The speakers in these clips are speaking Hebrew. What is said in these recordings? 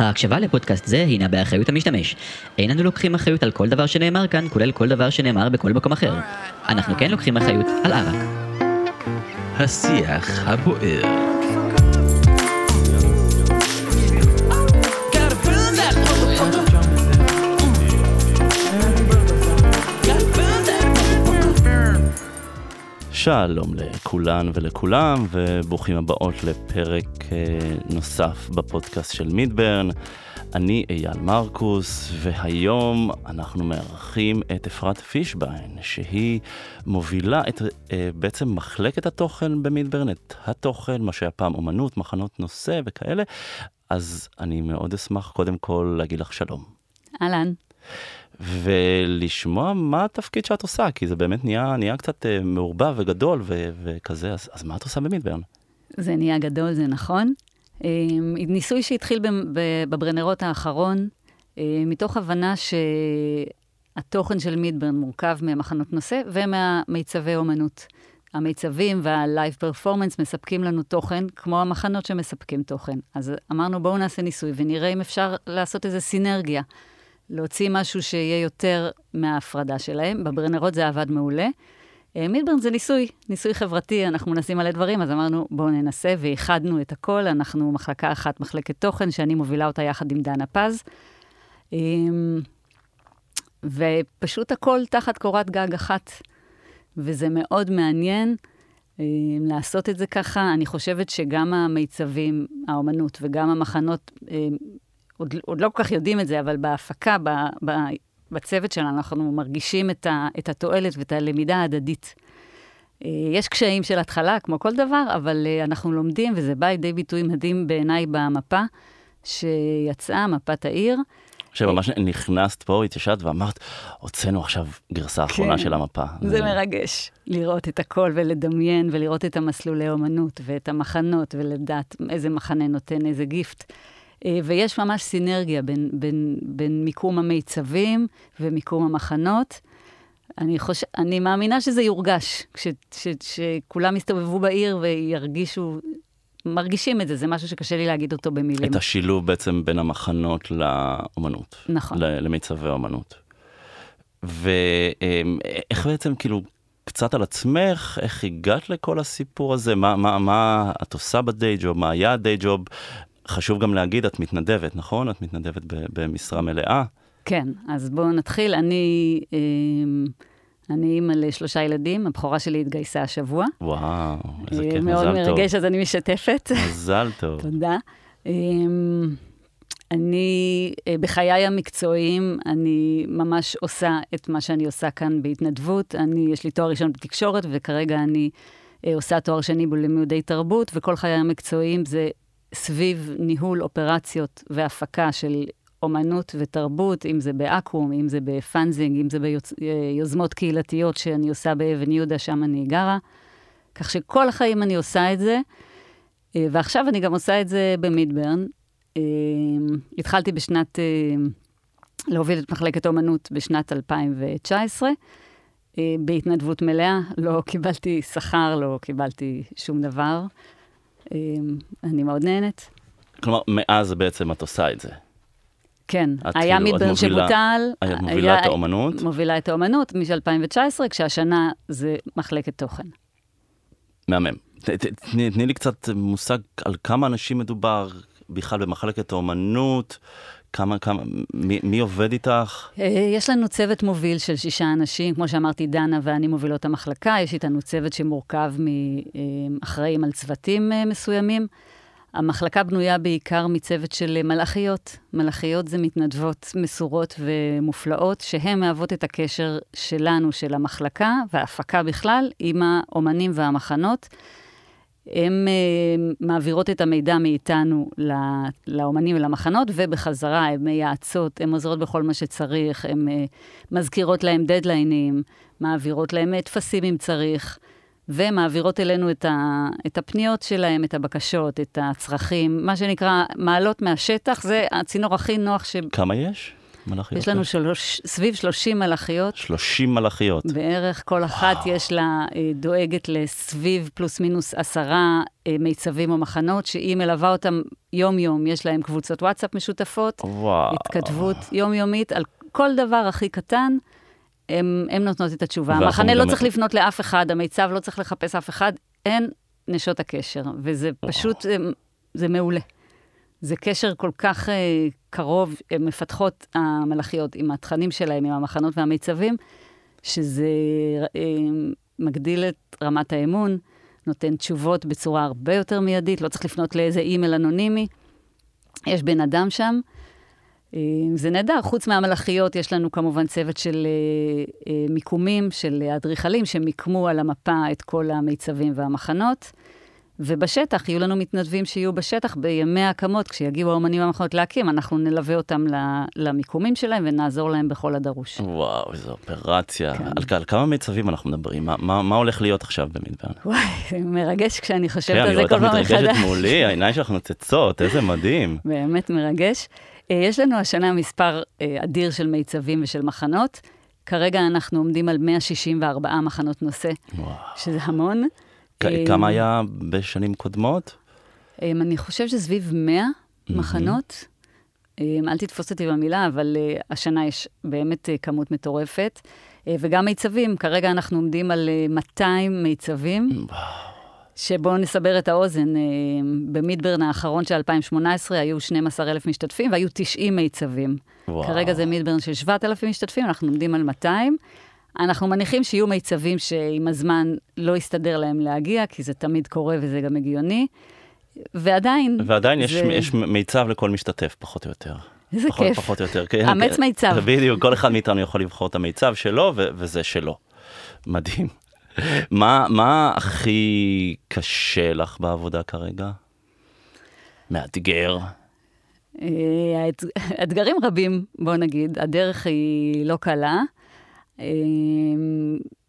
ההקשבה לפודקאסט זה הינה באחריות המשתמש. אין אנו לוקחים אחריות על כל דבר שנאמר כאן, כולל כל דבר שנאמר בכל מקום אחר. אנחנו כן לוקחים אחריות על ערק. השיח הבוער. שלום לכולן ולכולם, וברוכים הבאות לפרק אה, נוסף בפודקאסט של מידברן. אני אייל מרקוס, והיום אנחנו מארחים את אפרת פישביין, שהיא מובילה את אה, בעצם מחלקת התוכן במידברן, את התוכן, מה שהיה פעם אומנות, מחנות נושא וכאלה. אז אני מאוד אשמח קודם כל להגיד לך שלום. אהלן. ולשמוע מה התפקיד שאת עושה, כי זה באמת נהיה, נהיה קצת uh, מעורבב וגדול ו- וכזה, אז, אז מה את עושה במידברן? זה נהיה גדול, זה נכון. Um, ניסוי שהתחיל בברנרות האחרון, uh, מתוך הבנה שהתוכן של מידברן מורכב ממחנות נושא ומהמיצבי אומנות. המיצבים והלייב פרפורמנס מספקים לנו תוכן, כמו המחנות שמספקים תוכן. אז אמרנו, בואו נעשה ניסוי ונראה אם אפשר לעשות איזו סינרגיה. להוציא משהו שיהיה יותר מההפרדה שלהם. בברנרות זה עבד מעולה. אה, מידברן זה ניסוי, ניסוי חברתי, אנחנו מנסים מלא דברים, אז אמרנו, בואו ננסה, ואיחדנו את הכל. אנחנו מחלקה אחת, מחלקת תוכן, שאני מובילה אותה יחד עם דנה פז. אמ, ופשוט הכל תחת קורת גג אחת, וזה מאוד מעניין. אמ, לעשות את זה ככה, אני חושבת שגם המיצבים, האומנות וגם המחנות אמ, עוד, עוד לא כל כך יודעים את זה, אבל בהפקה, ב, ב, בצוות שלנו, אנחנו מרגישים את, ה, את התועלת ואת הלמידה ההדדית. אה, יש קשיים של התחלה, כמו כל דבר, אבל אה, אנחנו לומדים, וזה בא לידי ביטוי מדהים בעיניי במפה שיצאה, מפת העיר. שממש נכנסת פה, התיישבת ואמרת, הוצאנו עכשיו גרסה אחרונה כן, של המפה. זה, זה מרגש, לראות את הכל ולדמיין ולראות את המסלולי אומנות ואת המחנות ולדעת איזה מחנה נותן איזה גיפט. אה, ויש ממש סינרגיה בין, בין, בין מיקום המיצבים ומיקום המחנות. אני, חוש... אני מאמינה שזה יורגש, כש... ש... שכולם יסתובבו בעיר וירגישו, מרגישים את זה, זה משהו שקשה לי להגיד אותו במילים. את השילוב בעצם בין המחנות לאומנות. נכון. למיצבי האומנות. ואיך בעצם, כאילו, קצת על עצמך, איך הגעת לכל הסיפור הזה, מה, מה, מה את עושה בדיי ג'וב, מה היה הדיי ג'וב, חשוב גם להגיד, את מתנדבת, נכון? את מתנדבת במשרה מלאה. כן, אז בואו נתחיל. אני, אמ, אני אימא לשלושה ילדים, הבכורה שלי התגייסה השבוע. וואו, איזה אה, כיף, מזל טוב. מאוד מרגש, אז אני משתפת. מזל טוב. תודה. אמ, אני, אה, בחיי המקצועיים, אני ממש עושה את מה שאני עושה כאן בהתנדבות. אני, יש לי תואר ראשון בתקשורת, וכרגע אני אה, עושה תואר שני בלימודי תרבות, וכל חיי המקצועיים זה סביב ניהול אופרציות והפקה של אומנות ותרבות, אם זה באקו"ם, אם זה בפאנזינג, אם זה ביוזמות קהילתיות שאני עושה באבן יהודה, שם אני גרה. כך שכל החיים אני עושה את זה, אה, ועכשיו אני גם עושה את זה במידברן. אה, התחלתי בשנת, אה, להוביל את מחלקת אומנות בשנת 2019, בהתנדבות מלאה, לא קיבלתי שכר, לא קיבלתי שום דבר. אמ, אני מאוד נהנית. כלומר, מאז בעצם את עושה את זה. כן, היה כאילו, מדבר שבוטל. את מובילה היה, את האומנות? מובילה את האומנות מ-2019, כשהשנה זה מחלקת תוכן. מהמם. תני לי קצת מושג על כמה אנשים מדובר בכלל במחלקת האומנות. כמה, כמה, מי, מי עובד איתך? אה, יש לנו צוות מוביל של שישה אנשים, כמו שאמרתי, דנה ואני מובילות המחלקה, יש איתנו צוות שמורכב מאחראים על צוותים אה, מסוימים. המחלקה בנויה בעיקר מצוות של מלאכיות. מלאכיות זה מתנדבות מסורות ומופלאות, שהן מהוות את הקשר שלנו, של המחלקה, וההפקה בכלל, עם האומנים והמחנות. הן uh, מעבירות את המידע מאיתנו לאומנים ולמחנות, ובחזרה הן מייעצות, הן עוזרות בכל מה שצריך, הן uh, מזכירות להם דדליינים, מעבירות להם טפסים אם צריך, ומעבירות אלינו את, ה, את הפניות שלהם, את הבקשות, את הצרכים, מה שנקרא מעלות מהשטח, זה הצינור הכי נוח ש... כמה יש? מלאכיות? יש לנו שלוש, סביב 30 מלאכיות. 30 מלאכיות. בערך, כל אחת וואו. יש לה, אה, דואגת לסביב פלוס מינוס עשרה אה, מיצבים או מחנות, שהיא מלווה אותם יום-יום. יש להם קבוצות וואטסאפ משותפות, וואו. התכתבות יומיומית על כל דבר הכי קטן. הן נותנות את התשובה. המחנה לא צריך לפנות לאף אחד, המיצב לא צריך לחפש אף אחד, הן נשות הקשר, וזה פשוט, אה, זה מעולה. זה קשר כל כך uh, קרוב, הן מפתחות המלאכיות עם התכנים שלהם, עם המחנות והמיצבים, שזה uh, מגדיל את רמת האמון, נותן תשובות בצורה הרבה יותר מיידית, לא צריך לפנות לאיזה אימייל אנונימי. יש בן אדם שם. אה, זה נהדר, חוץ מהמלאכיות, יש לנו כמובן צוות של אה, אה, מיקומים, של אדריכלים, שמיקמו על המפה את כל המיצבים והמחנות. ובשטח, יהיו לנו מתנדבים שיהיו בשטח בימי ההקמות, כשיגיעו האומנים והמחנות להקים, אנחנו נלווה אותם למיקומים שלהם ונעזור להם בכל הדרוש. וואו, איזו אופרציה. כן. על, על כמה מיצבים אנחנו מדברים? מה, מה, מה הולך להיות עכשיו במדברן? וואי, מרגש כשאני כן, חושבת אני על רואה זה אותך כל פעם מתרגשת מחדש. מולי, העיניים שלך נוצצות, איזה מדהים. באמת מרגש. אה, יש לנו השנה מספר אה, אדיר של מיצבים ושל מחנות. כרגע אנחנו עומדים על 164 מחנות נושא, וואו. שזה המון. אה, כמה היה בשנים קודמות? אה, אני חושבת שסביב 100 מחנות. אה, אל תתפוס אותי במילה, אבל השנה יש באמת כמות מטורפת. וגם מיצבים, כרגע אנחנו עומדים על אה, 200 מיצבים. שבואו נסבר את האוזן, במידברן האחרון של 2018 היו 12,000 משתתפים והיו 90 מיצבים. וואו. כרגע זה מידברן של 7,000 משתתפים, אנחנו עומדים על 200. אנחנו מניחים שיהיו מיצבים שעם הזמן לא יסתדר להם להגיע, כי זה תמיד קורה וזה גם הגיוני. ועדיין... ועדיין יש, זה- יש מיצב לכל משתתף, פחות או יותר. איזה פחות, כיף. פחות או יותר. כן, אמץ כן. מיצב. בדיוק, כל אחד מאיתנו יכול לבחור את המיצב שלו, ו- וזה שלו. מדהים. מה, מה הכי קשה לך בעבודה כרגע? מאתגר. אה, אתגרים רבים, בוא נגיד. הדרך היא לא קלה,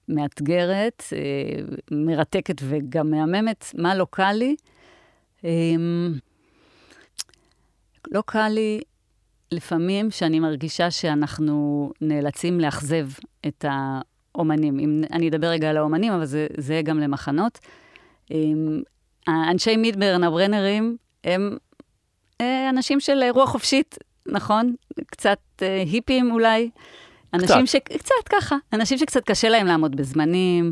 מאתגרת, אה, מרתקת וגם מהממת. מה לא קל לי? אה, לא קל לי לפעמים שאני מרגישה שאנחנו נאלצים לאכזב את האומנים. אם, אני אדבר רגע על האומנים, אבל זה, זה גם למחנות. אה, האנשי מידברן, הברנרים, הם אה, אנשים של רוח חופשית, נכון? קצת אה, היפים אולי. אנשים ש... קצת ככה. אנשים שקצת קשה להם לעמוד בזמנים,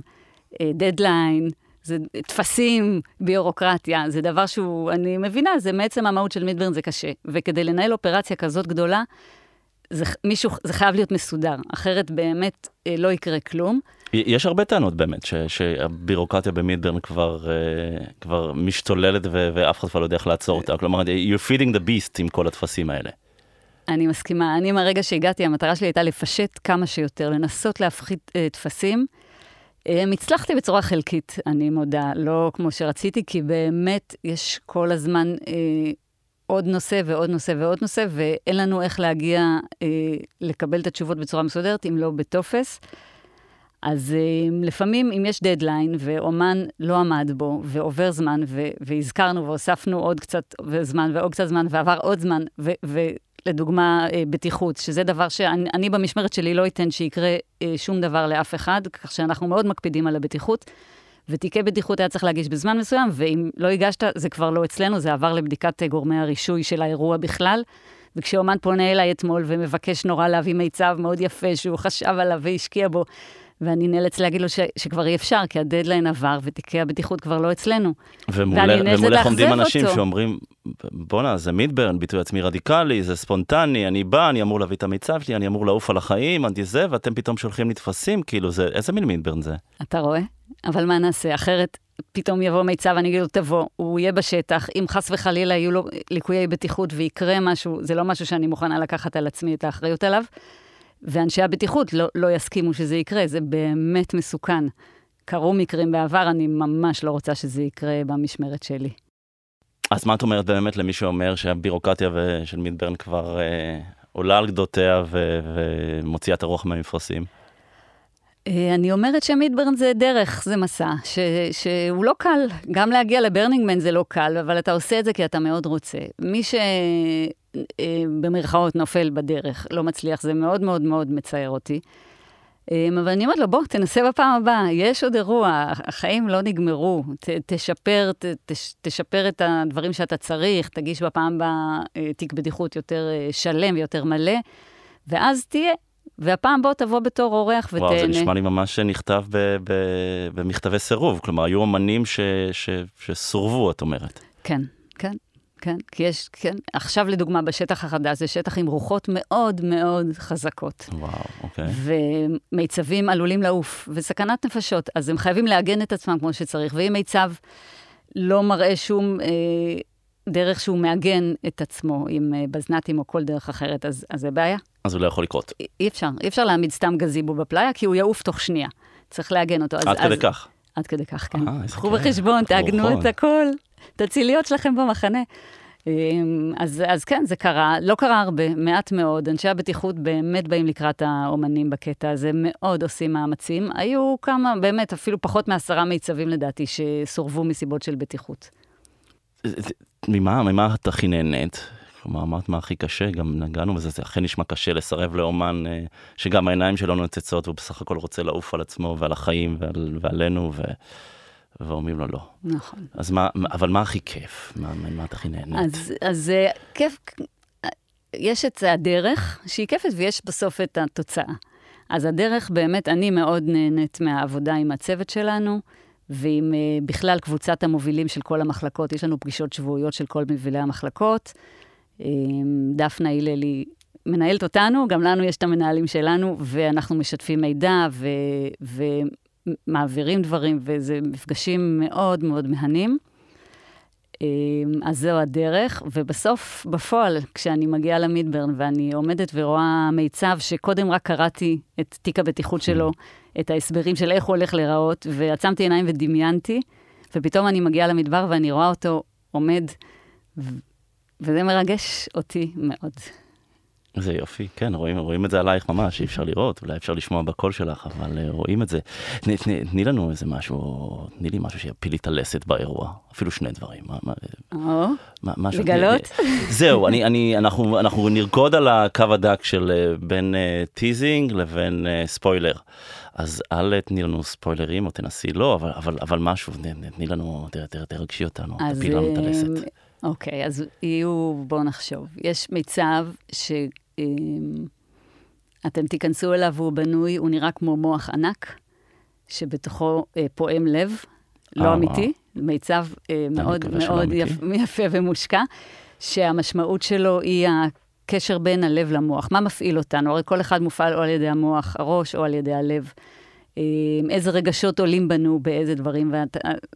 אה, דדליין, זה טפסים, ביורוקרטיה, זה דבר שהוא, אני מבינה, זה מעצם המהות של מידברן, זה קשה. וכדי לנהל אופרציה כזאת גדולה, זה, מישהו, זה חייב להיות מסודר, אחרת באמת אה, לא יקרה כלום. יש הרבה טענות באמת, ש, שהבירוקרטיה במידברן כבר, אה, כבר משתוללת ו, ואף אחד כבר לא יודע איך לעצור אותה. כלומר, you're feeding the beast עם כל הטפסים האלה. אני מסכימה. אני, מהרגע שהגעתי, המטרה שלי הייתה לפשט כמה שיותר, לנסות להפחית אה, טפסים. אה, הצלחתי בצורה חלקית, אני מודה, לא כמו שרציתי, כי באמת יש כל הזמן אה, עוד נושא ועוד נושא ועוד נושא, ואין לנו איך להגיע אה, לקבל את התשובות בצורה מסודרת, אם לא בטופס. אז אה, לפעמים, אם יש דדליין ואומן לא עמד בו, ועובר זמן, ו- והזכרנו והוספנו עוד קצת זמן ועוד קצת זמן, ועבר עוד זמן, ו- ולדוגמה, אה, בטיחות, שזה דבר שאני אני במשמרת שלי לא אתן שיקרה אה, שום דבר לאף אחד, כך שאנחנו מאוד מקפידים על הבטיחות. ותיקי בטיחות היה צריך להגיש בזמן מסוים, ואם לא הגשת, זה כבר לא אצלנו, זה עבר לבדיקת אה, גורמי הרישוי של האירוע בכלל. וכשאומן פונה אליי אתמול ומבקש נורא להביא מיצב מאוד יפה, שהוא חשב עליו והשקיע בו, ואני נאלץ להגיד לו ש, שכבר אי אפשר, כי הדדליין עבר ותיקי הבטיחות כבר לא אצלנו. ומולך עומדים אנשים אותו. שאומרים, בואנה, זה מידברן, ביטוי עצמי רדיקלי, זה ספונטני, אני בא, אני אמור להביא את המיצב שלי, אני אמור לעוף על החיים, אני זה, ואתם פתאום שולחים לי טפסים, כאילו, זה, איזה מין מידברן זה? אתה רואה? אבל מה נעשה? אחרת פתאום יבוא מיצב, אני אגיד לו, תבוא, הוא יהיה בשטח, אם חס וחלילה יהיו לו ליקויי בטיחות ויקרה משהו, זה לא משהו שאני מוכנה לקחת על עצמי את האחריות עליו, ואנשי הבטיחות לא, לא יסכימו שזה יקרה, זה באמת מסוכן. קרו מקרים בעבר, אני ממש לא רוצה שזה יקרה במשמרת שלי. אז מה את אומרת באמת למי שאומר שהבירוקרטיה של מידברן כבר אה, עולה על גדותיה ו- ומוציאה את הרוח מהמפרשים? אה, אני אומרת שמידברן זה דרך, זה מסע, ש, שהוא לא קל. גם להגיע לברנינגמן זה לא קל, אבל אתה עושה את זה כי אתה מאוד רוצה. מי אה, במרכאות נופל בדרך, לא מצליח, זה מאוד מאוד מאוד מצער אותי. אה, אבל אני אומרת לו, בוא, תנסה בפעם הבאה, יש עוד אירוע, החיים לא נגמרו, ת, תשפר, ת, תש, תשפר את הדברים שאתה צריך, תגיש בפעם הבאה אה, תיק בדיחות יותר אה, שלם ויותר מלא, ואז תהיה. והפעם בוא תבוא בתור אורח ותהנה. וואו, זה נשמע לי ממש נכתב ב, ב, במכתבי סירוב, כלומר, היו אמנים ש, ש, שסורבו, את אומרת. כן, כן. כן, כי יש, כן, עכשיו לדוגמה בשטח החדש, זה שטח עם רוחות מאוד מאוד חזקות. וואו, אוקיי. ומיצבים עלולים לעוף, וסכנת נפשות, אז הם חייבים לעגן את עצמם כמו שצריך, ואם מיצב לא מראה שום אה, דרך שהוא מעגן את עצמו עם אה, בזנתים או כל דרך אחרת, אז, אז זה בעיה. אז הוא לא יכול לקרות. אי, אי אפשר, אי אפשר להעמיד סתם גזיבו בפלאיה, כי הוא יעוף תוך שנייה. צריך לעגן אותו. עד אז, כדי אז, כך. עד כדי כך, כן. אה, קחו בחשבון, תעגנו את הכל. את הציליות שלכם במחנה. אמ, אז, אז כן, זה קרה, לא קרה הרבה, מעט מאוד. אנשי הבטיחות באמת באים לקראת האומנים בקטע הזה, מאוד עושים מאמצים. היו כמה, באמת, אפילו פחות מעשרה מיצבים לדעתי, שסורבו מסיבות של בטיחות. ממה, ממה את הכי נהנית? כלומר, אמרת מה הכי קשה, גם נגענו בזה, זה אכן נשמע קשה לסרב לאומן אה, שגם העיניים שלו נוצצות, והוא בסך הכל רוצה לעוף על עצמו ועל החיים ועל, ועלינו, ו... ואומרים לו לא. נכון. אז מה, אבל מה הכי כיף? מה, מה את הכי נהנית? אז, אז אה, כיף, יש את הדרך שהיא כיפת ויש בסוף את התוצאה. אז הדרך, באמת, אני מאוד נהנית מהעבודה עם הצוות שלנו. ועם uh, בכלל קבוצת המובילים של כל המחלקות. יש לנו פגישות שבועיות של כל מובילי המחלקות. Um, דפנה הללי מנהלת אותנו, גם לנו יש את המנהלים שלנו, ואנחנו משתפים מידע ו, מעבירים דברים, וזה מפגשים מאוד מאוד מהנים. אמ, אז זו הדרך, ובסוף, בפועל, כשאני מגיעה למידברן ואני עומדת ורואה מיצב שקודם רק קראתי את תיק הבטיחות שלו, את ההסברים של איך הוא הולך להיראות, ועצמתי עיניים ודמיינתי, ופתאום אני מגיעה למדבר ואני רואה אותו עומד, וזה מרגש אותי מאוד. זה יופי, כן, רואים, רואים את זה עלייך ממש, אי אפשר לראות, אולי אפשר לשמוע בקול שלך, אבל אה, רואים את זה. תני, תני, תני לנו איזה משהו, תני לי משהו שיפיל לי את הלסת באירוע, אפילו שני דברים. מה, מה, או, מה, משהו, לגלות? זהו, אני, אני, אנחנו, אנחנו נרקוד על הקו הדק של אה, בין אה, teasing לבין אה, ספוילר. אז אל תני לנו ספוילרים, או תנסי לא, אבל, אבל, אבל משהו, תני לנו, תרגשי אותנו, תפיל לנו את הלסת. אוקיי, אז יהיו, בואו נחשוב. יש מיצב ש... אתם תיכנסו אליו והוא בנוי, הוא נראה כמו מוח ענק, שבתוכו אה, פועם לב, לא אה, אמיתי. מיצב אה, מאוד מאוד יפ, יפה ומושקע, שהמשמעות שלו היא הקשר בין הלב למוח. מה מפעיל אותנו? הרי כל אחד מופעל או על ידי המוח, הראש, או על ידי הלב. אה, איזה רגשות עולים בנו באיזה דברים,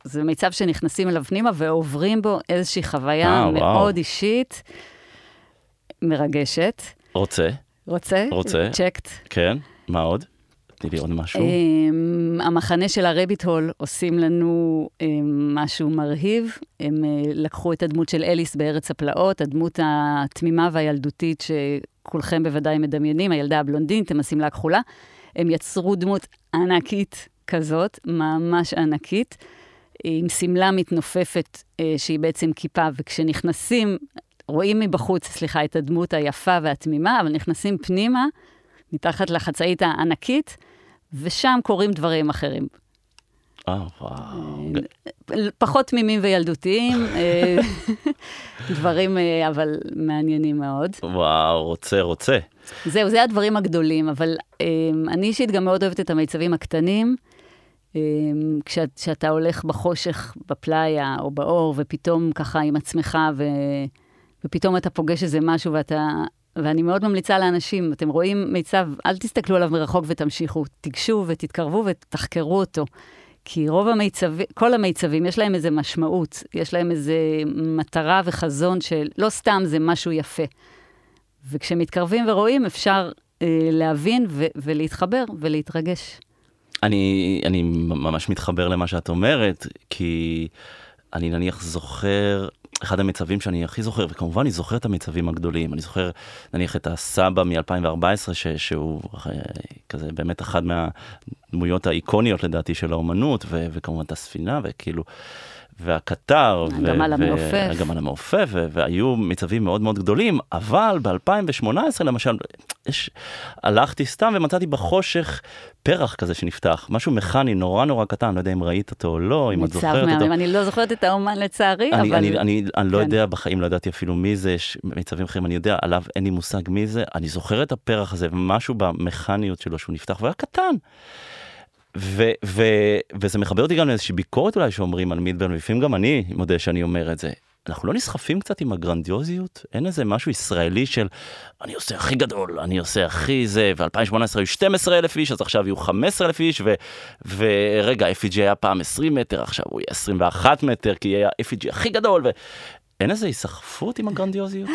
זה מיצב שנכנסים אליו פנימה ועוברים בו איזושהי חוויה אה, מאוד וואו. אישית, מרגשת. רוצה. רוצה? רוצה. צ'קט. כן, מה עוד? תני לי עוד משהו. Um, המחנה של הרביט הול עושים לנו um, משהו מרהיב. הם uh, לקחו את הדמות של אליס בארץ הפלאות, הדמות התמימה והילדותית שכולכם בוודאי מדמיינים, הילדה הבלונדינית, הם עושים לה כחולה. הם יצרו דמות ענקית כזאת, ממש ענקית, עם שמלה מתנופפת uh, שהיא בעצם כיפה, וכשנכנסים רואים מבחוץ, סליחה, את הדמות היפה והתמימה, אבל נכנסים פנימה, מתחת לחצאית הענקית, ושם קורים דברים אחרים. אה, וואו. פחות תמימים וילדותיים, אה, דברים אה, אבל מעניינים מאוד. וואו, רוצה, רוצה. זהו, זה הדברים הגדולים, אבל אני אישית גם מאוד אוהבת את המיצבים הקטנים. כשאתה הולך בחושך, בפלאיה או באור, ופתאום ככה עם עצמך, ו... ופתאום אתה פוגש איזה משהו ואתה... ואני מאוד ממליצה לאנשים, אתם רואים מיצב, אל תסתכלו עליו מרחוק ותמשיכו, תיגשו ותתקרבו ותחקרו אותו. כי רוב המיצבים, כל המיצבים, יש להם איזה משמעות, יש להם איזה מטרה וחזון שלא סתם זה משהו יפה. וכשמתקרבים ורואים, אפשר אה, להבין ו- ולהתחבר ולהתרגש. אני, אני ממש מתחבר למה שאת אומרת, כי אני נניח זוכר אחד המצבים שאני הכי זוכר, וכמובן אני זוכר את המצבים הגדולים, אני זוכר נניח את הסבא מ-2014, שהוא אה, כזה באמת אחד מהדמויות האיקוניות לדעתי של האומנות, ו- וכמובן את הספינה, וכאילו, והקטר, הגמל המעופף. הגמל המעופף, והיו מצבים מאוד מאוד גדולים, אבל ב-2018 למשל, יש, הלכתי סתם ומצאתי בחושך פרח כזה שנפתח, משהו מכני נורא נורא קטן, לא יודע אם ראית אותו או לא, אם את זוכרת מהמם. אותו. אני לא זוכרת את האומן לצערי, אני, אבל... אני, אני, אני לא כן. יודע, בחיים לא ידעתי אפילו מי זה, יש מצבים אחרים אני יודע, עליו אין לי מושג מי זה, אני זוכר את הפרח הזה, ומשהו במכניות שלו שהוא נפתח, והוא היה קטן. ו- ו- וזה מחבר אותי גם לאיזושהי ביקורת אולי שאומרים על מידברן, ולפעמים גם אני מודה שאני אומר את זה. אנחנו לא נסחפים קצת עם הגרנדיוזיות? אין איזה משהו ישראלי של אני עושה הכי גדול, אני עושה הכי זה, ו-2018 היו 12 אלף איש, אז עכשיו יהיו 15 אלף איש, ו- ורגע, FEG היה פעם 20 מטר, עכשיו הוא יהיה 21 מטר, כי יהיה ה-FEG הכי גדול, ואין איזה היסחפות עם הגרנדיוזיות?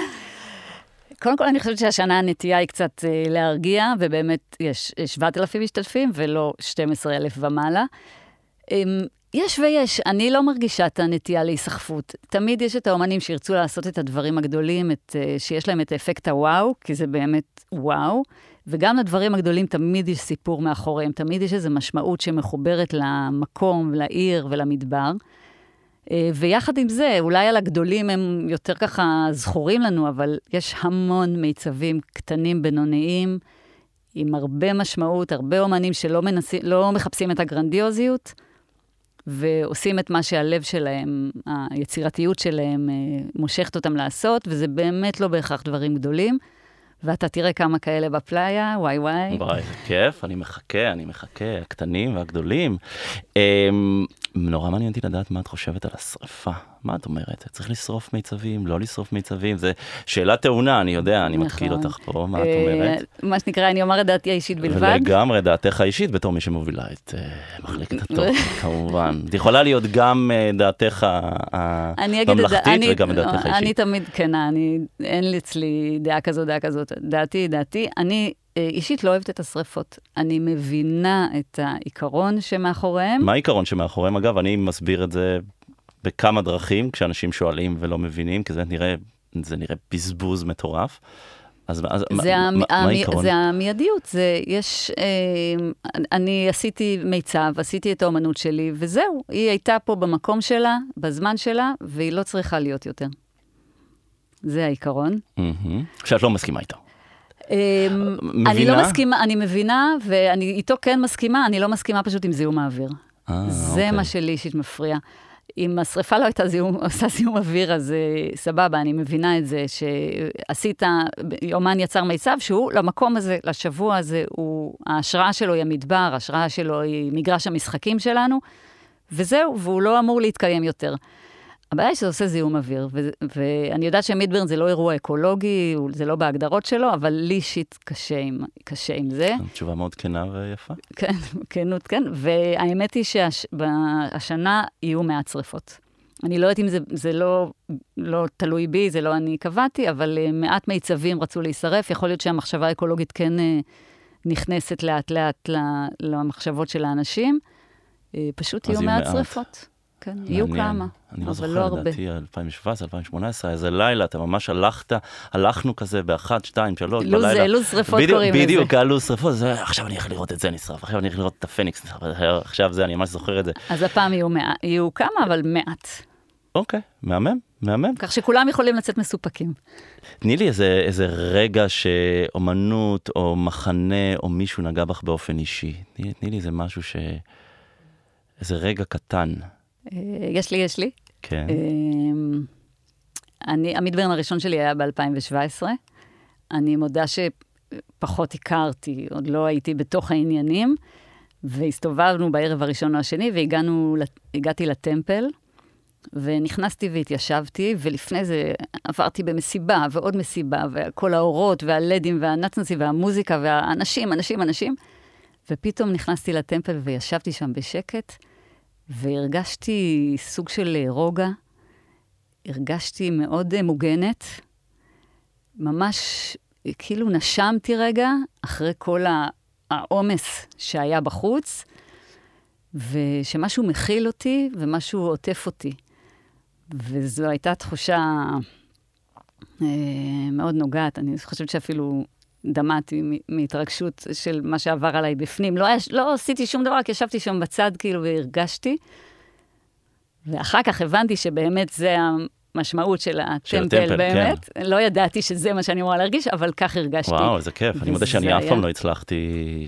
קודם כל, אני חושבת שהשנה הנטייה היא קצת אה, להרגיע, ובאמת יש אה, 7,000 משתתפים ולא 12,000 ומעלה. אה, יש ויש, אני לא מרגישה את הנטייה להיסחפות. תמיד יש את האומנים שירצו לעשות את הדברים הגדולים, את, אה, שיש להם את אפקט הוואו, כי זה באמת וואו, וגם לדברים הגדולים תמיד יש סיפור מאחוריהם, תמיד יש איזו משמעות שמחוברת למקום, לעיר ולמדבר. אה, ויחד עם זה, אולי על הגדולים הם יותר ככה זכורים לנו, אבל יש המון מיצבים קטנים, בינוניים, עם הרבה משמעות, הרבה אומנים שלא מנסים, לא מחפשים את הגרנדיוזיות, ועושים את מה שהלב שלהם, היצירתיות שלהם, אה, מושכת אותם לעשות, וזה באמת לא בהכרח דברים גדולים. ואתה תראה כמה כאלה בפלאיה, וואי וואי. וואי, איזה כיף, אני מחכה, אני מחכה, הקטנים והגדולים. נורא מעניין אותי לדעת מה את חושבת על השרפה. מה את אומרת? צריך לשרוף מיצבים, לא לשרוף מיצבים? זו שאלה טעונה, אני יודע, אני מתקיל נכון. אותך פה, מה את אה, אומרת? מה שנקרא, אני אומר את דעתי האישית בלבד. לגמרי, דעתך האישית בתור מי שמובילה את אה, מחלקת התוכן, כמובן. את יכולה להיות גם אה, דעתך אני הממלכתית אני, וגם דעתך אני האישית. תמיד כנה, אני, אין לי אצלי דעה כזאת, דעה כזאת. דעתי דעתי. אני אישית לא אוהבת את השריפות. אני מבינה את העיקרון שמאחוריהם. מה העיקרון שמאחוריהם? אגב, אני מסביר את זה בכמה דרכים, כשאנשים שואלים ולא מבינים, כי זה נראה, זה נראה בזבוז מטורף. אז, אז מה, זה, המ... מה, מה המ... העיקרון? זה המיידיות, זה יש, אה, אני עשיתי מיצב, עשיתי את האומנות שלי, וזהו, היא הייתה פה במקום שלה, בזמן שלה, והיא לא צריכה להיות יותר. זה העיקרון. מהמם. שאת לא מסכימה איתה. אמ, מבינה? אני לא מסכימה, אני מבינה, ואני איתו כן מסכימה, אני לא מסכימה פשוט עם זיהום האוויר. אה, זה אוקיי. מה שלי אישית מפריע. אם השריפה לא הייתה זיהום, עושה זיהום אוויר, אז אה, סבבה, אני מבינה את זה, שעשית, אומן יצר מיצב, שהוא למקום הזה, לשבוע הזה, הוא, ההשראה שלו היא המדבר, ההשראה שלו היא מגרש המשחקים שלנו, וזהו, והוא לא אמור להתקיים יותר. הבעיה היא שזה עושה זיהום אוויר, ו- ואני יודעת שמידברן זה לא אירוע אקולוגי, זה לא בהגדרות שלו, אבל לי אישית קשה עם, קשה עם זה. תשובה מאוד כנה ויפה. כן, כנות, כן. והאמת היא שהשנה יהיו מעט שרפות. אני לא יודעת אם זה, זה לא, לא תלוי בי, זה לא אני קבעתי, אבל אה, מעט מיצבים רצו להישרף. יכול להיות שהמחשבה האקולוגית כן אה, נכנסת לאט-לאט למחשבות של האנשים. אה, פשוט יהיו מעט מעט. שרפות. כן, יהיו. כמה, אני לא זוכר, לא. לדעתי 2017, 2018, איזה לילה, אתה ממש הלכת, הלכנו כזה באחת, שתיים, שלוש, לוז- בלילה. לוז שרפות בדיוק, קוראים לזה. בדיוק, היה לוז שרפות, זה, עכשיו אני הולך לראות את זה נשרף, עכשיו אני הולך לראות את הפניקס נשרף, עכשיו זה, אני ממש זוכר את זה. אז הפעם יהיו, מע... יהיו כמה, אבל מעט. אוקיי, מהמם, מהמם. כך שכולם יכולים לצאת מסופקים. תני לי איזה, איזה רגע שאומנות או מחנה או מישהו נגע בך באופן אישי. תני, תני לי איזה משהו ש... איזה רגע קטן. אה, יש לי, יש לי. כן. אמ, אני, המדברן הראשון שלי היה ב-2017. אני מודה שפחות הכרתי, עוד לא הייתי בתוך העניינים, והסתובבנו בערב הראשון או השני, והגענו, לת- הגעתי לטמפל, ונכנסתי והתיישבתי, ולפני זה עברתי במסיבה ועוד מסיבה, וכל האורות והלדים והנצנצים והמוזיקה והאנשים, אנשים, אנשים, ופתאום נכנסתי לטמפל וישבתי שם בשקט, והרגשתי סוג של רוגע, הרגשתי מאוד אה, מוגנת, ממש אה, כאילו נשמתי רגע אחרי כל העומס שהיה בחוץ, ושמשהו מכיל אותי ומשהו עוטף אותי. וזו הייתה תחושה אה, מאוד נוגעת. אני חושבת שאפילו דמעתי מהתרגשות של מה שעבר עליי בפנים. לא, היה, לא עשיתי שום דבר, רק ישבתי שם בצד כאילו והרגשתי. ואחר כך הבנתי שבאמת זה המשמעות של של הטמפל, הטמפל, באמת. כן. לא ידעתי שזה מה שאני אמורה להרגיש, אבל כך הרגשתי. וואו, איזה כיף. אני מודה שאני וזה אף היה- פעם לא הצלחתי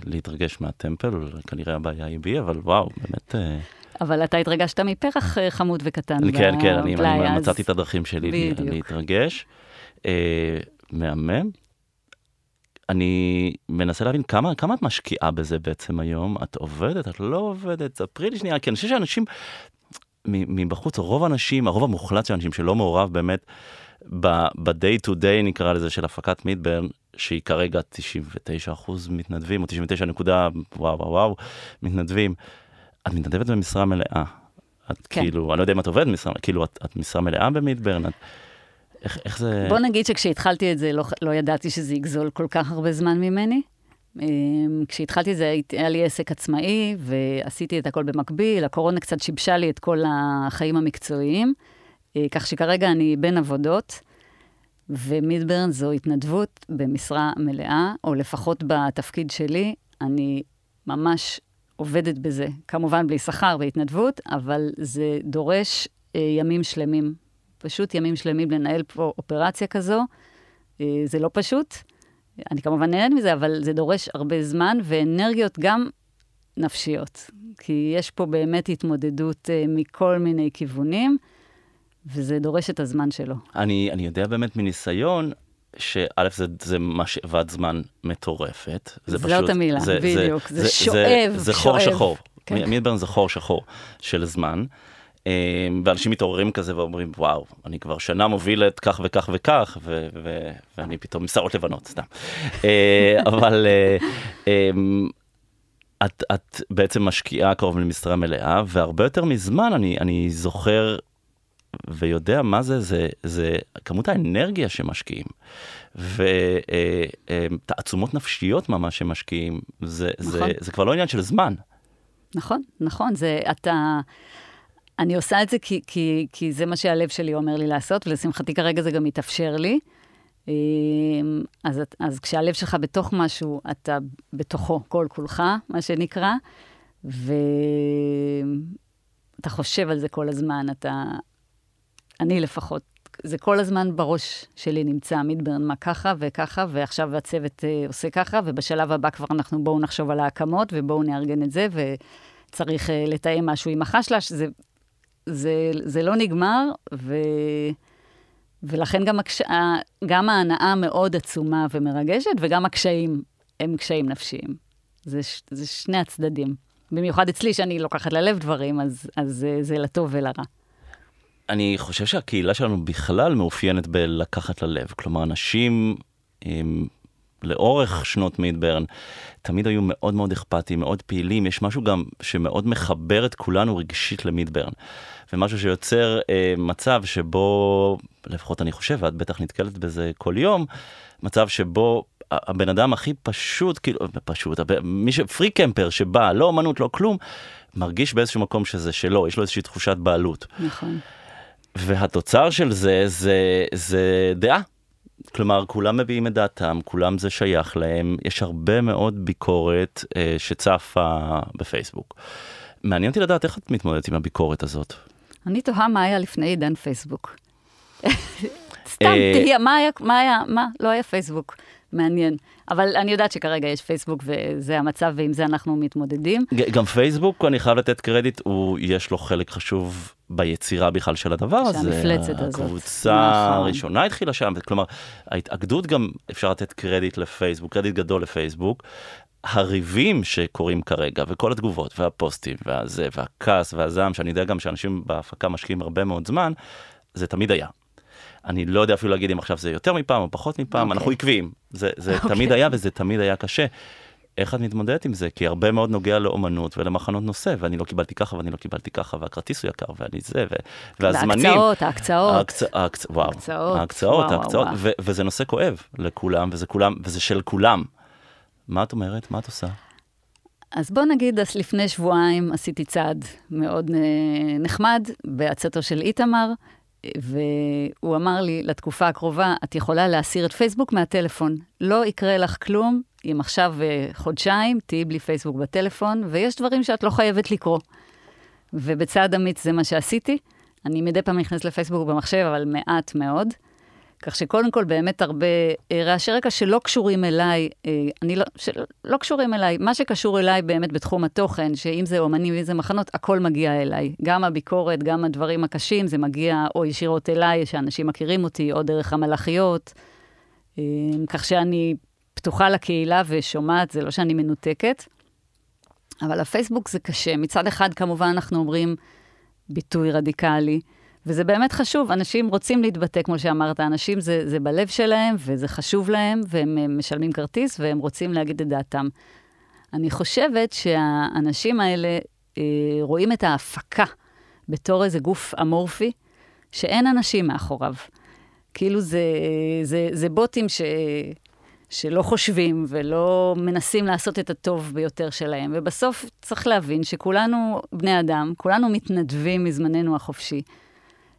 להתרגש מהטמפל, כנראה הבעיה היא בי, אבל וואו, באמת... אה, אבל אתה התרגשת מפרח אה, חמוד וקטן כן, כן, אני אני אז- מצאתי את הדרכים שלי בדיוק. להתרגש. אה, מהמם. אני מנסה להבין כמה, כמה את משקיעה בזה בעצם היום? את עובדת, את לא עובדת? ספרי לי שנייה, כי אני חושב שאנשים מבחוץ, רוב האנשים, הרוב המוחלט של האנשים שלא מעורב באמת ב-day to day נקרא לזה של הפקת מידברן, שהיא כרגע 99% מתנדבים, או 99 נקודה, וואו וואו וואו, מתנדבים. את מתנדבת במשרה מלאה. את כן. כאילו, אני לא יודע אם את עובדת במשרה, כאילו, את, את משרה מלאה במידברן? את, איך, איך זה... בוא נגיד שכשהתחלתי את זה, לא, לא ידעתי שזה יגזול כל כך הרבה זמן ממני. אמ, כשהתחלתי את זה, היה לי עסק עצמאי, ועשיתי את הכל במקביל. הקורונה קצת שיבשה לי את כל החיים המקצועיים, אה, כך שכרגע אני בין עבודות, ומידברן זו התנדבות במשרה מלאה, או לפחות בתפקיד שלי, אני ממש עובדת בזה. כמובן בלי שכר, בהתנדבות, אבל זה דורש אה, ימים שלמים. פשוט ימים שלמים לנהל פה אופרציה כזו. אה, זה לא פשוט. אני כמובן נהנית מזה, אבל זה דורש הרבה זמן ואנרגיות גם נפשיות. כי יש פה באמת התמודדות אה, מכל מיני כיוונים, וזה דורש את הזמן שלו. אני, אני יודע באמת מניסיון, שא' זה, זה משאבת זמן מטורפת. זה זאת פשוט, המילה, בדיוק. זה שואב, זה, זה חור שואב. שחור. כן. מידברן זה חור שחור של זמן. אה, ואנשים מתעוררים כזה ואומרים, וואו, אני כבר שנה מוביל את כך וכך וכך, ו- ו- ואני פתאום עם שערות לבנות, סתם. אה, אבל אה, אה, את, את בעצם משקיעה קרוב למשרה מלאה, והרבה יותר מזמן אני, אני זוכר ויודע מה זה, זה, זה כמות האנרגיה שמשקיעים, ותעצומות נפשיות ממש שמשקיעים, זה, זה, נכון. זה כבר לא עניין של זמן. נכון, נכון, זה אתה... אני עושה את זה כי, כי, כי זה מה שהלב שלי אומר לי לעשות, ולשמחתי כרגע זה גם מתאפשר לי. אמ, אז, אז כשהלב שלך בתוך משהו, אתה בתוכו כל כולך, מה שנקרא, ואתה חושב על זה כל הזמן, אתה... אני לפחות, זה כל הזמן בראש שלי נמצא, מידברן, מה ככה וככה, ועכשיו הצוות אה, עושה ככה, ובשלב הבא כבר אנחנו בואו נחשוב על ההקמות, ובואו נארגן את זה, וצריך אה, לתאם משהו עם החשלש, זה, זה, זה לא נגמר, ו... ולכן גם, הקש... גם ההנאה מאוד עצומה ומרגשת, וגם הקשיים הם קשיים נפשיים. זה, ש... זה שני הצדדים. במיוחד אצלי, שאני לוקחת ללב דברים, אז, אז אה, זה לטוב ולרע. אני חושב שהקהילה שלנו בכלל מאופיינת בלקחת ללב. כלומר, אנשים הם, לאורך שנות מידברן תמיד היו מאוד מאוד אכפתיים, מאוד פעילים. יש משהו גם שמאוד מחבר את כולנו רגשית למידברן. ומשהו שיוצר אה, מצב שבו, לפחות אני חושב, ואת בטח נתקלת בזה כל יום, מצב שבו הבן אדם הכי פשוט, כאילו, פשוט, מי ש... פרי קמפר שבא, לא אמנות, לא כלום, מרגיש באיזשהו מקום שזה שלו, יש לו איזושהי תחושת בעלות. נכון. והתוצר של זה, זה, זה דעה. כלומר, כולם מביעים את דעתם, כולם זה שייך להם, יש הרבה מאוד ביקורת אה, שצפה בפייסבוק. מעניין אותי לדעת איך את מתמודדת עם הביקורת הזאת. אני תוהה מה היה לפני עידן פייסבוק. סתם, אה, תהייה, מה היה, מה היה, מה? לא היה פייסבוק. מעניין. אבל אני יודעת שכרגע יש פייסבוק וזה המצב, ועם זה אנחנו מתמודדים. גם פייסבוק, אני חייב לתת קרדיט, הוא, יש לו חלק חשוב ביצירה בכלל של הדבר הזה. שהמפלצת הזאת. הקבוצה נכון. הראשונה התחילה שם, כלומר, ההתאגדות גם, אפשר לתת קרדיט לפייסבוק, קרדיט גדול לפייסבוק. הריבים שקורים כרגע, וכל התגובות, והפוסטים, והזה, והכעס, והזעם, שאני יודע גם שאנשים בהפקה משקיעים הרבה מאוד זמן, זה תמיד היה. אני לא יודע אפילו להגיד אם עכשיו זה יותר מפעם או פחות מפעם, אוקיי. אנחנו עקביים. זה, זה אוקיי. תמיד היה וזה תמיד היה קשה. איך את מתמודדת עם זה? כי הרבה מאוד נוגע לאומנות ולמחנות נושא, ואני לא קיבלתי ככה ואני לא קיבלתי ככה, והכרטיס הוא יקר ואני זה, ו... והזמנים. וההקצאות, ההקצאות. ההקצ... ההקצ... וואו, ההקצאות, ההקצאות, וואו, ההקצאות, וואו. ו... וזה נושא כואב לכולם, וזה כולם, וזה של כולם. מה את אומרת? מה את עושה? אז בוא נגיד, אז לפני שבועיים עשיתי צעד מאוד אה, נחמד בעצתו של איתמר, והוא אמר לי, לתקופה הקרובה, את יכולה להסיר את פייסבוק מהטלפון. לא יקרה לך כלום אם עכשיו אה, חודשיים תהיי בלי פייסבוק בטלפון, ויש דברים שאת לא חייבת לקרוא. ובצעד אמיץ זה מה שעשיתי. אני מדי פעם נכנסת לפייסבוק במחשב, אבל מעט מאוד. כך שקודם כל באמת הרבה אה, רעשי רקע שלא קשורים אליי, אה, אני לא, שלא קשורים אליי, מה שקשור אליי באמת בתחום התוכן, שאם זה אומנים ואם זה מחנות, הכל מגיע אליי. גם הביקורת, גם הדברים הקשים, זה מגיע או ישירות אליי, שאנשים מכירים אותי, או דרך המלאכיות. אה, כך שאני פתוחה לקהילה ושומעת, זה לא שאני מנותקת. אבל הפייסבוק זה קשה. מצד אחד, כמובן, אנחנו אומרים ביטוי רדיקלי. וזה באמת חשוב, אנשים רוצים להתבטא, כמו שאמרת, אנשים זה, זה בלב שלהם, וזה חשוב להם, והם משלמים כרטיס, והם רוצים להגיד את דעתם. אני חושבת שהאנשים האלה אה, רואים את ההפקה בתור איזה גוף אמורפי, שאין אנשים מאחוריו. כאילו זה, זה, זה בוטים ש, שלא חושבים ולא מנסים לעשות את הטוב ביותר שלהם. ובסוף צריך להבין שכולנו בני אדם, כולנו מתנדבים מזמננו החופשי.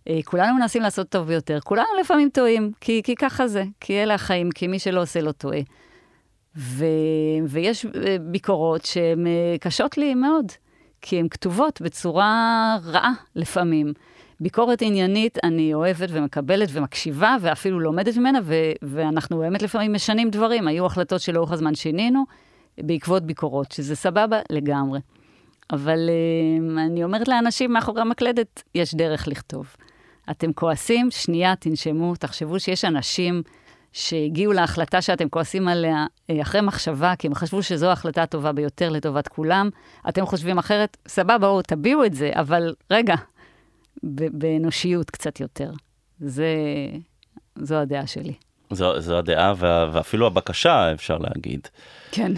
אה, כולנו מנסים לעשות טוב ביותר, כולנו לפעמים טועים, כי, כי ככה זה, כי אלה החיים, כי מי שלא עושה לא טועה. ו, ויש אה, ביקורות שהן אה, קשות לי מאוד, כי הן כתובות בצורה רעה לפעמים. ביקורת עניינית אני אוהבת ומקבלת ומקשיבה ואפילו לומדת ממנה, ו- ואנחנו באמת לפעמים משנים דברים. היו החלטות שלאורך הזמן שינינו בעקבות ביקורות, שזה סבבה לגמרי. אבל אני אומרת לאנשים מאחורי המקלדת, יש דרך לכתוב. אתם כועסים, שנייה, תנשמו, תחשבו שיש אנשים שהגיעו להחלטה שאתם כועסים עליה אה, אחרי מחשבה, כי הם חשבו שזו ההחלטה הטובה ביותר לטובת כולם. אתם חושבים אחרת, סבבה, בואו, תביעו את זה, אבל רגע, באנושיות קצת יותר. זה, זו הדעה שלי. זו, זו הדעה ואפילו הבקשה, אפשר להגיד. כן.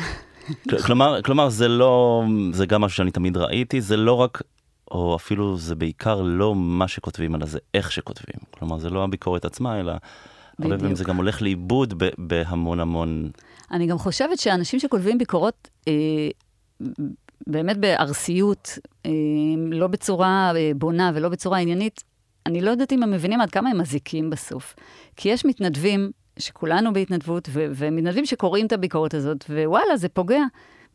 כלומר, כלומר, זה לא, זה גם משהו שאני תמיד ראיתי, זה לא רק או אפילו זה בעיקר לא מה שכותבים, אלא זה איך שכותבים. כלומר, זה לא הביקורת עצמה, אלא הרבה פעמים זה גם הולך לאיבוד בהמון המון... אני גם חושבת שאנשים שכותבים ביקורות, אה, באמת בארסיות, אה, לא בצורה אה, בונה ולא בצורה עניינית, אני לא יודעת אם הם מבינים עד כמה הם מזיקים בסוף. כי יש מתנדבים, שכולנו בהתנדבות, ו- ומתנדבים שקוראים את הביקורת הזאת, ווואלה, זה פוגע.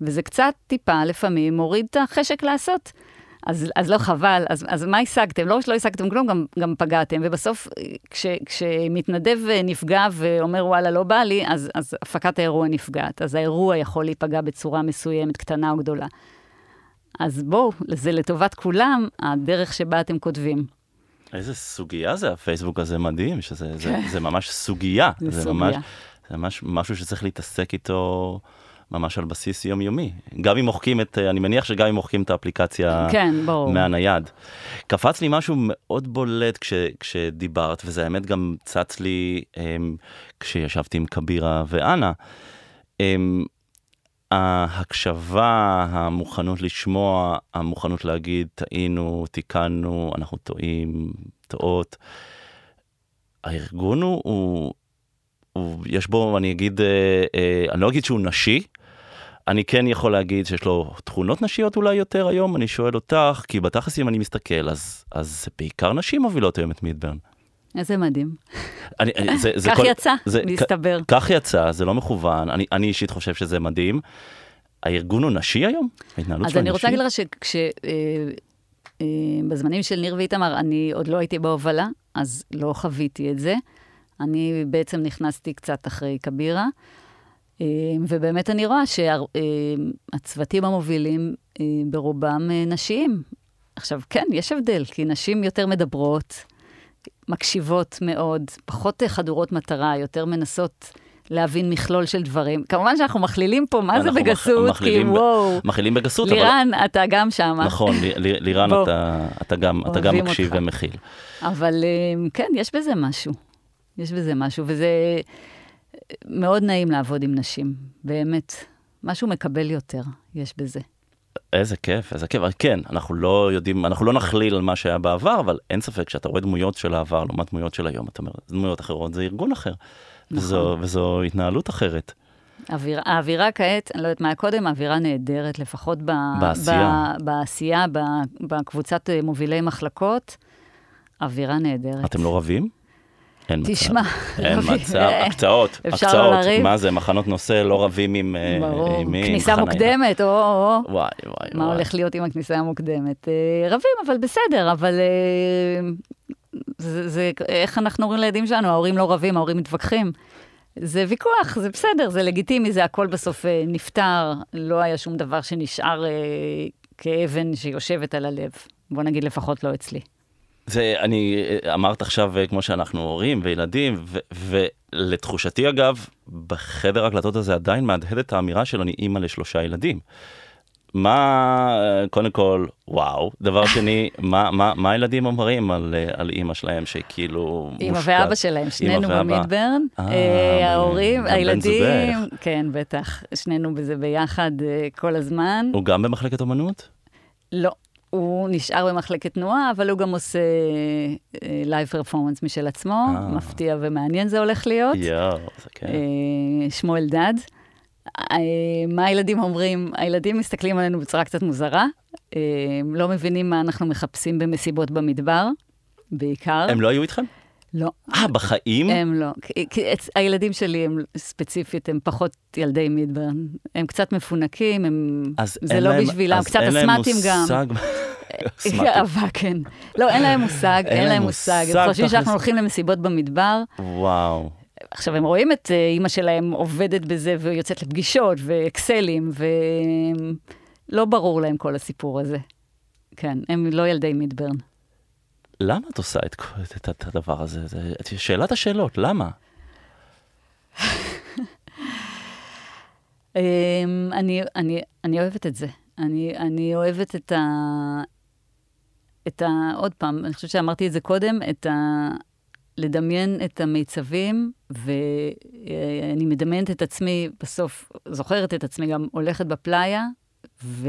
וזה קצת טיפה לפעמים מוריד את החשק לעשות. אז, אז לא חבל, אז, אז מה השגתם? לא שלא השגתם כלום, גם, גם פגעתם. ובסוף, כש, כשמתנדב נפגע ואומר, וואלה, לא בא לי, אז, אז הפקת האירוע נפגעת. אז האירוע יכול להיפגע בצורה מסוימת, קטנה או גדולה. אז בואו, זה לטובת כולם, הדרך שבה אתם כותבים. איזה סוגיה זה הפייסבוק הזה מדהים, שזה זה, זה ממש סוגיה. זה, זה סוגיה. ממש, זה ממש משהו שצריך להתעסק איתו. ממש על בסיס יומיומי. גם אם מוחקים את, אני מניח שגם אם מוחקים את האפליקציה כן, ברור. מהנייד. קפץ לי משהו מאוד בולט כש, כשדיברת, וזה האמת גם צץ לי um, כשישבתי עם כבירה ואנה. Um, ההקשבה, המוכנות לשמוע, המוכנות להגיד, טעינו, תיקנו, אנחנו טועים, טועות. הארגון הוא, יש בו, אני אגיד, אה, אה, אני לא אגיד שהוא נשי, אני כן יכול להגיד שיש לו תכונות נשיות אולי יותר היום, אני שואל אותך, כי בתכלס אם אני מסתכל, אז, אז זה בעיקר נשים מובילות היום את מידברן. איזה מדהים. אני, אני, זה, זה כך כל, יצא, זה, מסתבר. כך יצא, זה לא מכוון, אני, אני אישית חושב שזה מדהים. הארגון הוא נשי היום? ההתנהלות שלו נשי? אז אני רוצה להגיד לך שבזמנים אה, אה, של ניר ואיתמר, אני עוד לא הייתי בהובלה, אז לא חוויתי את זה. אני בעצם נכנסתי קצת אחרי כבירה. אה, ובאמת אני רואה שהצוותים המובילים אה, ברובם אה, נשיים. עכשיו, כן, יש הבדל, כי נשים יותר מדברות, מקשיבות מאוד, פחות חדורות מטרה, יותר מנסות להבין מכלול של דברים. כמובן שאנחנו מכלילים פה, מה זה בגסות? מח, כי וואו. מכלילים בגסות, לירן, אבל... אתה גם שם. נכון, לירן, אתה, אתה גם, אתה גם מקשיב אותך. ומכיל. אבל כן, יש בזה משהו. יש בזה משהו, וזה... מאוד נעים לעבוד עם נשים, באמת. משהו מקבל יותר, יש בזה. איזה כיף, איזה כיף. כן, אנחנו לא יודעים, אנחנו לא נכליל על מה שהיה בעבר, אבל אין ספק שאתה רואה דמויות של העבר לעומת דמויות של היום, אתה אומר, דמויות אחרות, זה ארגון אחר. נכון. וזו, וזו התנהלות אחרת. האוויר, האווירה כעת, אני לא יודעת מה היה קודם, האווירה נהדרת, לפחות ב, בעשייה, ב, בעשייה ב, בקבוצת מובילי מחלקות, אווירה נהדרת. אתם לא רבים? אין מצב. תשמע, אין מצב, אה, הקצאות, לא הקצאות? מה זה, מחנות נושא, לא רבים עם... אה, מי, כניסה. מוקדמת, או, או. וואי, וואי, מה. הולך להיות עם הכניסה המוקדמת? אה, רבים, אבל בסדר, אבל זה, זה איך אנחנו אומרים לילדים שלנו, ההורים לא רבים, ההורים מתווכחים. זה ויכוח, זה בסדר, זה לגיטימי, זה הכל בסוף נפתר, לא היה שום דבר שנשאר אה, כאבן שיושבת על הלב. בוא נגיד לפחות לא אצלי. זה, אני, אה, אמרת עכשיו, אה, כמו שאנחנו הורים וילדים, ו- ולתחושתי אגב, בחדר ההקלטות הזה עדיין מהדהדת האמירה של אני אימא לשלושה ילדים. מה, אה, קודם כל, וואו, דבר שני, מה, מה, מה הילדים אומרים על, על אימא שלהם שכאילו אימא מושקעת? ואבא שלהם, שנינו ואבא. במידברן. אה, ההורים, הילדים. כן, בטח, שנינו בזה ביחד כל הזמן. הוא גם במחלקת אומנות? לא, הוא נשאר במחלקת תנועה, אבל הוא גם עושה live performance משל עצמו, אה. מפתיע ומעניין זה הולך להיות. יואו, זה כן. אה, שמו אלדד. אה, מה הילדים אומרים? הילדים מסתכלים עלינו בצורה קצת מוזרה, אה, לא מבינים מה אנחנו מחפשים במסיבות במדבר, בעיקר. הם לא היו איתכם? לא. אה, בחיים? הם לא. הילדים שלי הם ספציפית, הם פחות ילדי מידברן. הם קצת מפונקים, הם... אז זה אין לא להם- בשבילם, אז קצת אין להם אסמטים גם. מושג- אסמטים. אהבה, כן. לא, אין להם מושג, אין אין להם להם מושג. מושג, הם חושבים. שאנחנו הולכים למסיבות במדבר. וואו. עכשיו, הם רואים את אה, אימא שלהם עובדת בזה ויוצאת לפגישות ואקסלים, ולא ברור להם כל הסיפור הזה. כן, הם לא ילדי מידברן. למה את עושה את, כל- את, את הדבר הזה? זה, שאלת השאלות, למה? אמ, אני, אני, אני אוהבת את זה. אני, אני אוהבת את ה... את ה... עוד פעם, אני חושבת שאמרתי את זה קודם, את ה... לדמיין את המיצבים, ואני מדמיינת את עצמי, בסוף, זוכרת את עצמי גם הולכת בפלאיה, ו...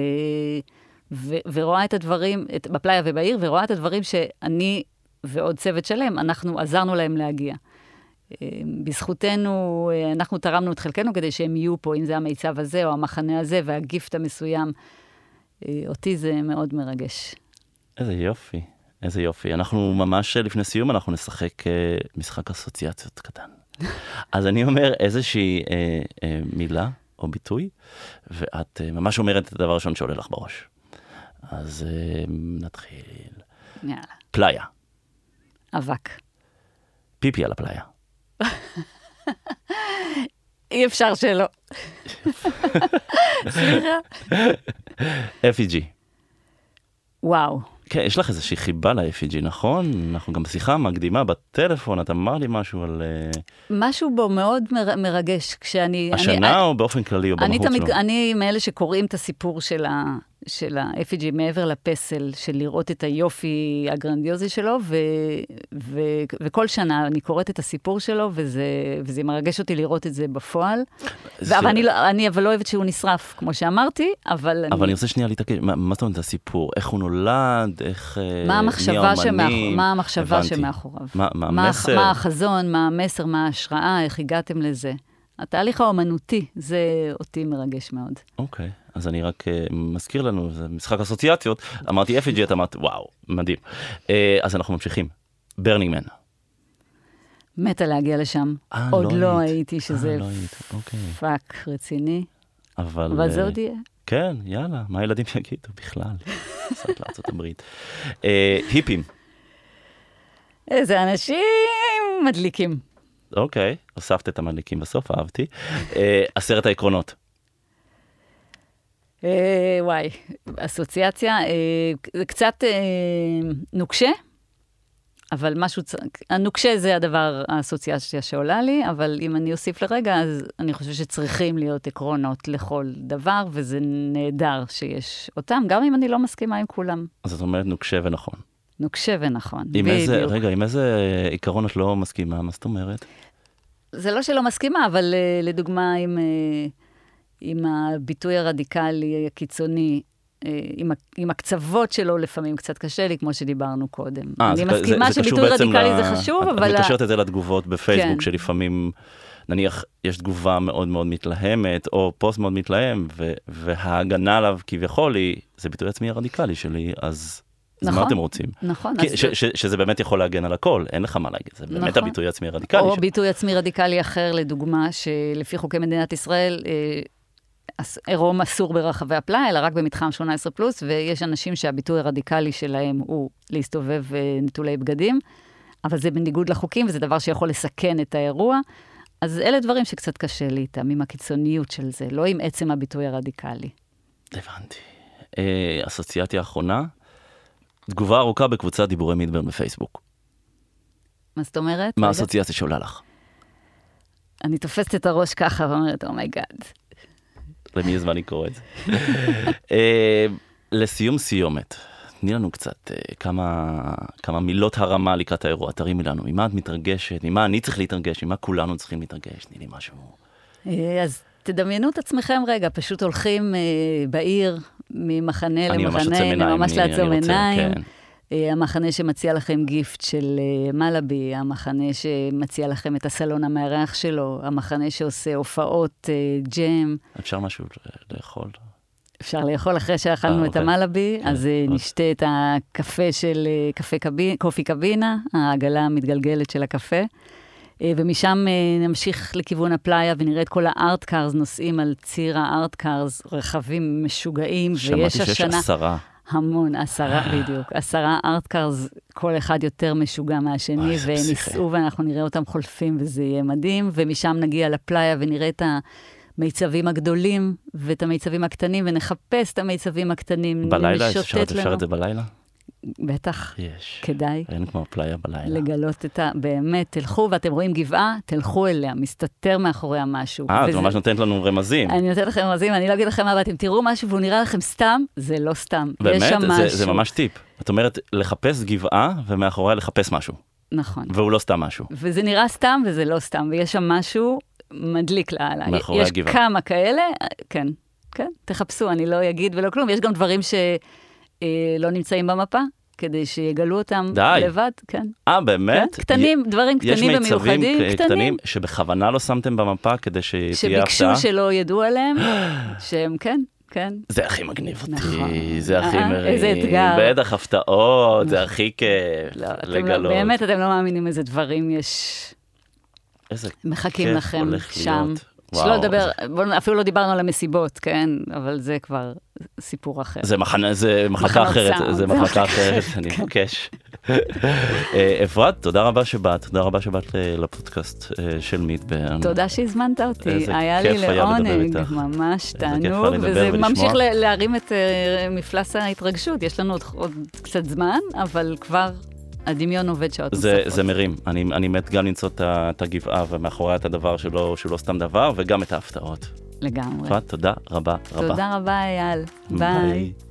ו... ורואה את הדברים, את... בפלאיה ובעיר, ורואה את הדברים שאני ועוד צוות שלם, אנחנו עזרנו להם להגיע. אה, בזכותנו, אה, אנחנו תרמנו את חלקנו כדי שהם יהיו פה, אם זה המיצב הזה או המחנה הזה והגיפט המסוים. אה, אותי זה מאוד מרגש. איזה יופי, איזה יופי. אנחנו ממש לפני סיום, אנחנו נשחק אה, משחק אסוציאציות קטן. אז אני אומר איזושהי אה, אה, מילה או ביטוי, ואת אה, ממש אומרת את הדבר הראשון שעולה לך בראש. אז אה, נתחיל. יאללה. פלאיה, אבק. פיפי על הפלאיה. אי אפשר שלא. סליחה. FEG. וואו. כן, יש לך איזושהי חיבה ל-FEG, נכון? אנחנו גם בשיחה מקדימה בטלפון, את אמר לי משהו על אה, משהו בו מאוד מר, מרגש כשאני... השנה אני, או באופן כללי או במהות שלו? אני מאלה שקוראים את הסיפור של ה... של ה-FG מעבר לפסל, של לראות את היופי הגרנדיוזי שלו, ו, ו, וכל שנה אני קוראת את הסיפור שלו, וזה, וזה מרגש אותי לראות את זה בפועל. זה- אבל אני, לא, אני אבל לא אוהבת שהוא נשרף, כמו שאמרתי, אבל אני... אבל אני רוצה שנייה להתעקש, מה מה זאת אומרת הסיפור? איך הוא נולד? איך... אה, מה המחשבה, שמאח... מה המחשבה. שמאחוריו? מה מה מה, המסר? מה החזון, מה המסר, מה ההשראה, איך הגעתם לזה. התהליך האומנותי, זה אותי מרגש מאוד. אוקיי, אז אני רק אה, מזכיר לנו, זה משחק אסוציאציות, אמרתי FEG, את אמרת וואו, מדהים. אה, אז אנחנו ממשיכים. Burning Man. מתה להגיע לשם. אה, עוד לא לא היית. הייתי, שזה לא אוקיי. פאק רציני, אבל... אבל זה עוד יהיה. כן, יאללה, מה הילדים יגידו בכלל? קצת לארצות הברית. היפים, איזה אנשים מדליקים. אוקיי, הוספת את המדליקים בסוף, אהבתי. אה, עשרת העקרונות. אה, וואי, אסוציאציה, אה, זה קצת אה, נוקשה, אבל משהו, צ... הנוקשה זה הדבר, האסוציאציה שעולה לי, אבל אם אני אוסיף לרגע, אז אני חושבת שצריכים להיות עקרונות לכל דבר, וזה נהדר שיש אותם, גם אם אני לא מסכימה עם כולם. אז את אומרת נוקשה ונכון. נוקשה ונכון, עם בדיוק. איזה, רגע, עם איזה עיקרון את לא מסכימה? מה זאת אומרת? זה לא שלא מסכימה, אבל uh, לדוגמה, עם, uh, עם הביטוי הרדיקלי הקיצוני, uh, עם, עם הקצוות שלו לפעמים קצת קשה לי, כמו שדיברנו קודם. אה, אני זה- מסכימה זה- זה שביטוי רדיקלי ל- זה חשוב, את- אבל... את מקשרת את זה לתגובות בפייסבוק, כן. שלפעמים, נניח, יש תגובה מאוד מאוד מתלהמת, או פוסט מאוד מתלהם, ו- וההגנה עליו כביכול היא, זה ביטוי עצמי הרדיקלי שלי, אז אז מה נכון, אתם רוצים? נכון. כי- אז- ש- ש- שזה באמת יכול להגן על הכל, אין לך מה להגיד, זה באמת נכון. הביטוי העצמי הרדיקלי. או ש- ביטוי עצמי רדיקלי אחר, לדוגמה, שלפי חוקי מדינת ישראל, אה, עירום אסור ברחבי הפלאי, אלא רק במתחם 18 פלוס, ויש אנשים שהביטוי הרדיקלי שלהם הוא להסתובב אה, נטולי בגדים, אבל זה בניגוד לחוקים, וזה דבר שיכול לסכן את האירוע. אז אלה דברים שקצת קשה לי איתם, עם הקיצוניות של זה, לא עם עצם הביטוי הרדיקלי. הבנתי. אה, אסוציאציה אחרונה, תגובה ארוכה בקבוצת דיבורי מידברן בפייסבוק. מה זאת אומרת? מה. האסוציאציה שעולה לך? אני תופסת את הראש ככה ואומרת, "Oh my God. למי יש זמן לקרוא את זה? אה, לסיום סיומת, תני לנו קצת אה, כמה, כמה מילות הרמה לקראת האירוע, תרימי לנו, ממה את מתרגשת, ממה אני צריך להתרגש, ממה כולנו צריכים להתרגש, תני לי משהו. אה, אז תדמיינו את עצמכם רגע, פשוט הולכים בעיר ממחנה למחנה, ממש לעצום עיניים. אה, המחנה שמציע לכם גיפט של אה, מלאבי, המחנה שמציע לכם את הסלון המארח שלו, המחנה שעושה הופעות אה, ג'ם. אפשר משהו לאכול? אפשר לאכול אחרי שאכלנו את אוקיי. המלאבי, כן, אז אוקיי. נשתה את הקפה של קפה קבי, קופי קבינה, העגלה המתגלגלת של הקפה. ומשם נמשיך לכיוון הפלאיה ונראה את כל הארט-קארס נוסעים על ציר הארט-קארס, רכבים משוגעים, ויש שמעתי שיש השנה עשרה. המון, עשרה בדיוק, עשרה ארט-קארס, כל אחד יותר משוגע מהשני, והם. ייסעו ואנחנו נראה אותם חולפים וזה יהיה מדהים, ומשם נגיע לפלאיה ונראה את המיצבים הגדולים ואת המיצבים הקטנים, ונחפש את המיצבים הקטנים. בלילה? אפשר אפשר. את זה בלילה? בטח, יש. כדאי. אין כמו פלאיה בלילה. לגלות את ה... באמת, תלכו ואתם רואים גבעה, תלכו אליה, מסתתר מאחוריה משהו. אה, את וזה- ממש נותנת לנו רמזים. אני נותנת לכם רמזים, אני לא אגיד לכם מה, אבל אתם תראו משהו והוא נראה לכם סתם, זה לא סתם. יש באמת? שם זה- משהו. זה ממש טיפ. את אומרת, לחפש גבעה, ומאחוריה לחפש משהו. נכון. והוא לא סתם משהו. וזה נראה סתם וזה לא סתם, ויש שם משהו מדליק לאללה. מאחורי יש הגבעה. כמה כאלה, כן, כן, תחפשו, אני לא אגיד ולא כלום. יש גם דברים שלא נמצאים במפה, כדי שיגלו אותם די. לבד, כן. אה, באמת? כן? קטנים, דברים יש קטנים מיצבים ומיוחדים, ק- קטנים, שבכוונה לא שמתם במפה כדי שתהיה שביקשו הפתעה? שלא ידעו עליהם, שהם כן, כן. זה הכי מגניב אותי, נכון. זה הכי אה, מרים. איזה אתגר. בטח הפתעות, זה הכי כיף לא, לא, לגלות. באמת, אתם לא מאמינים איזה דברים יש, איזה מחכים כיף לכם הולך שם. להיות. שלא לדבר, זה- אפילו לא דיברנו על המסיבות, כן? אבל זה כבר סיפור אחר. זה מחנה, זה מחלקה אחרת, סאונד. זה מחלקה אחרת, אני מבקש. אה, אפרת, תודה רבה שבאת, תודה רבה שבאת ל- לפודקאסט אה, של מיטברן. תודה שהזמנת אותי, היה לי לעונג. ממש תענוג, וזה. ממשיך להרים את אה, מפלס ההתרגשות. יש לנו עוד קצת זמן, אבל כבר הדמיון עובד שעות זה, נוספות. זה מרים, אני, אני מת גם למצוא את הגבעה ומאחוריה את הדבר שלא, שהוא לא סתם דבר, וגם את ההפתעות. לגמרי. תודה רבה רבה. תודה רבה, אייל. ביי. ביי.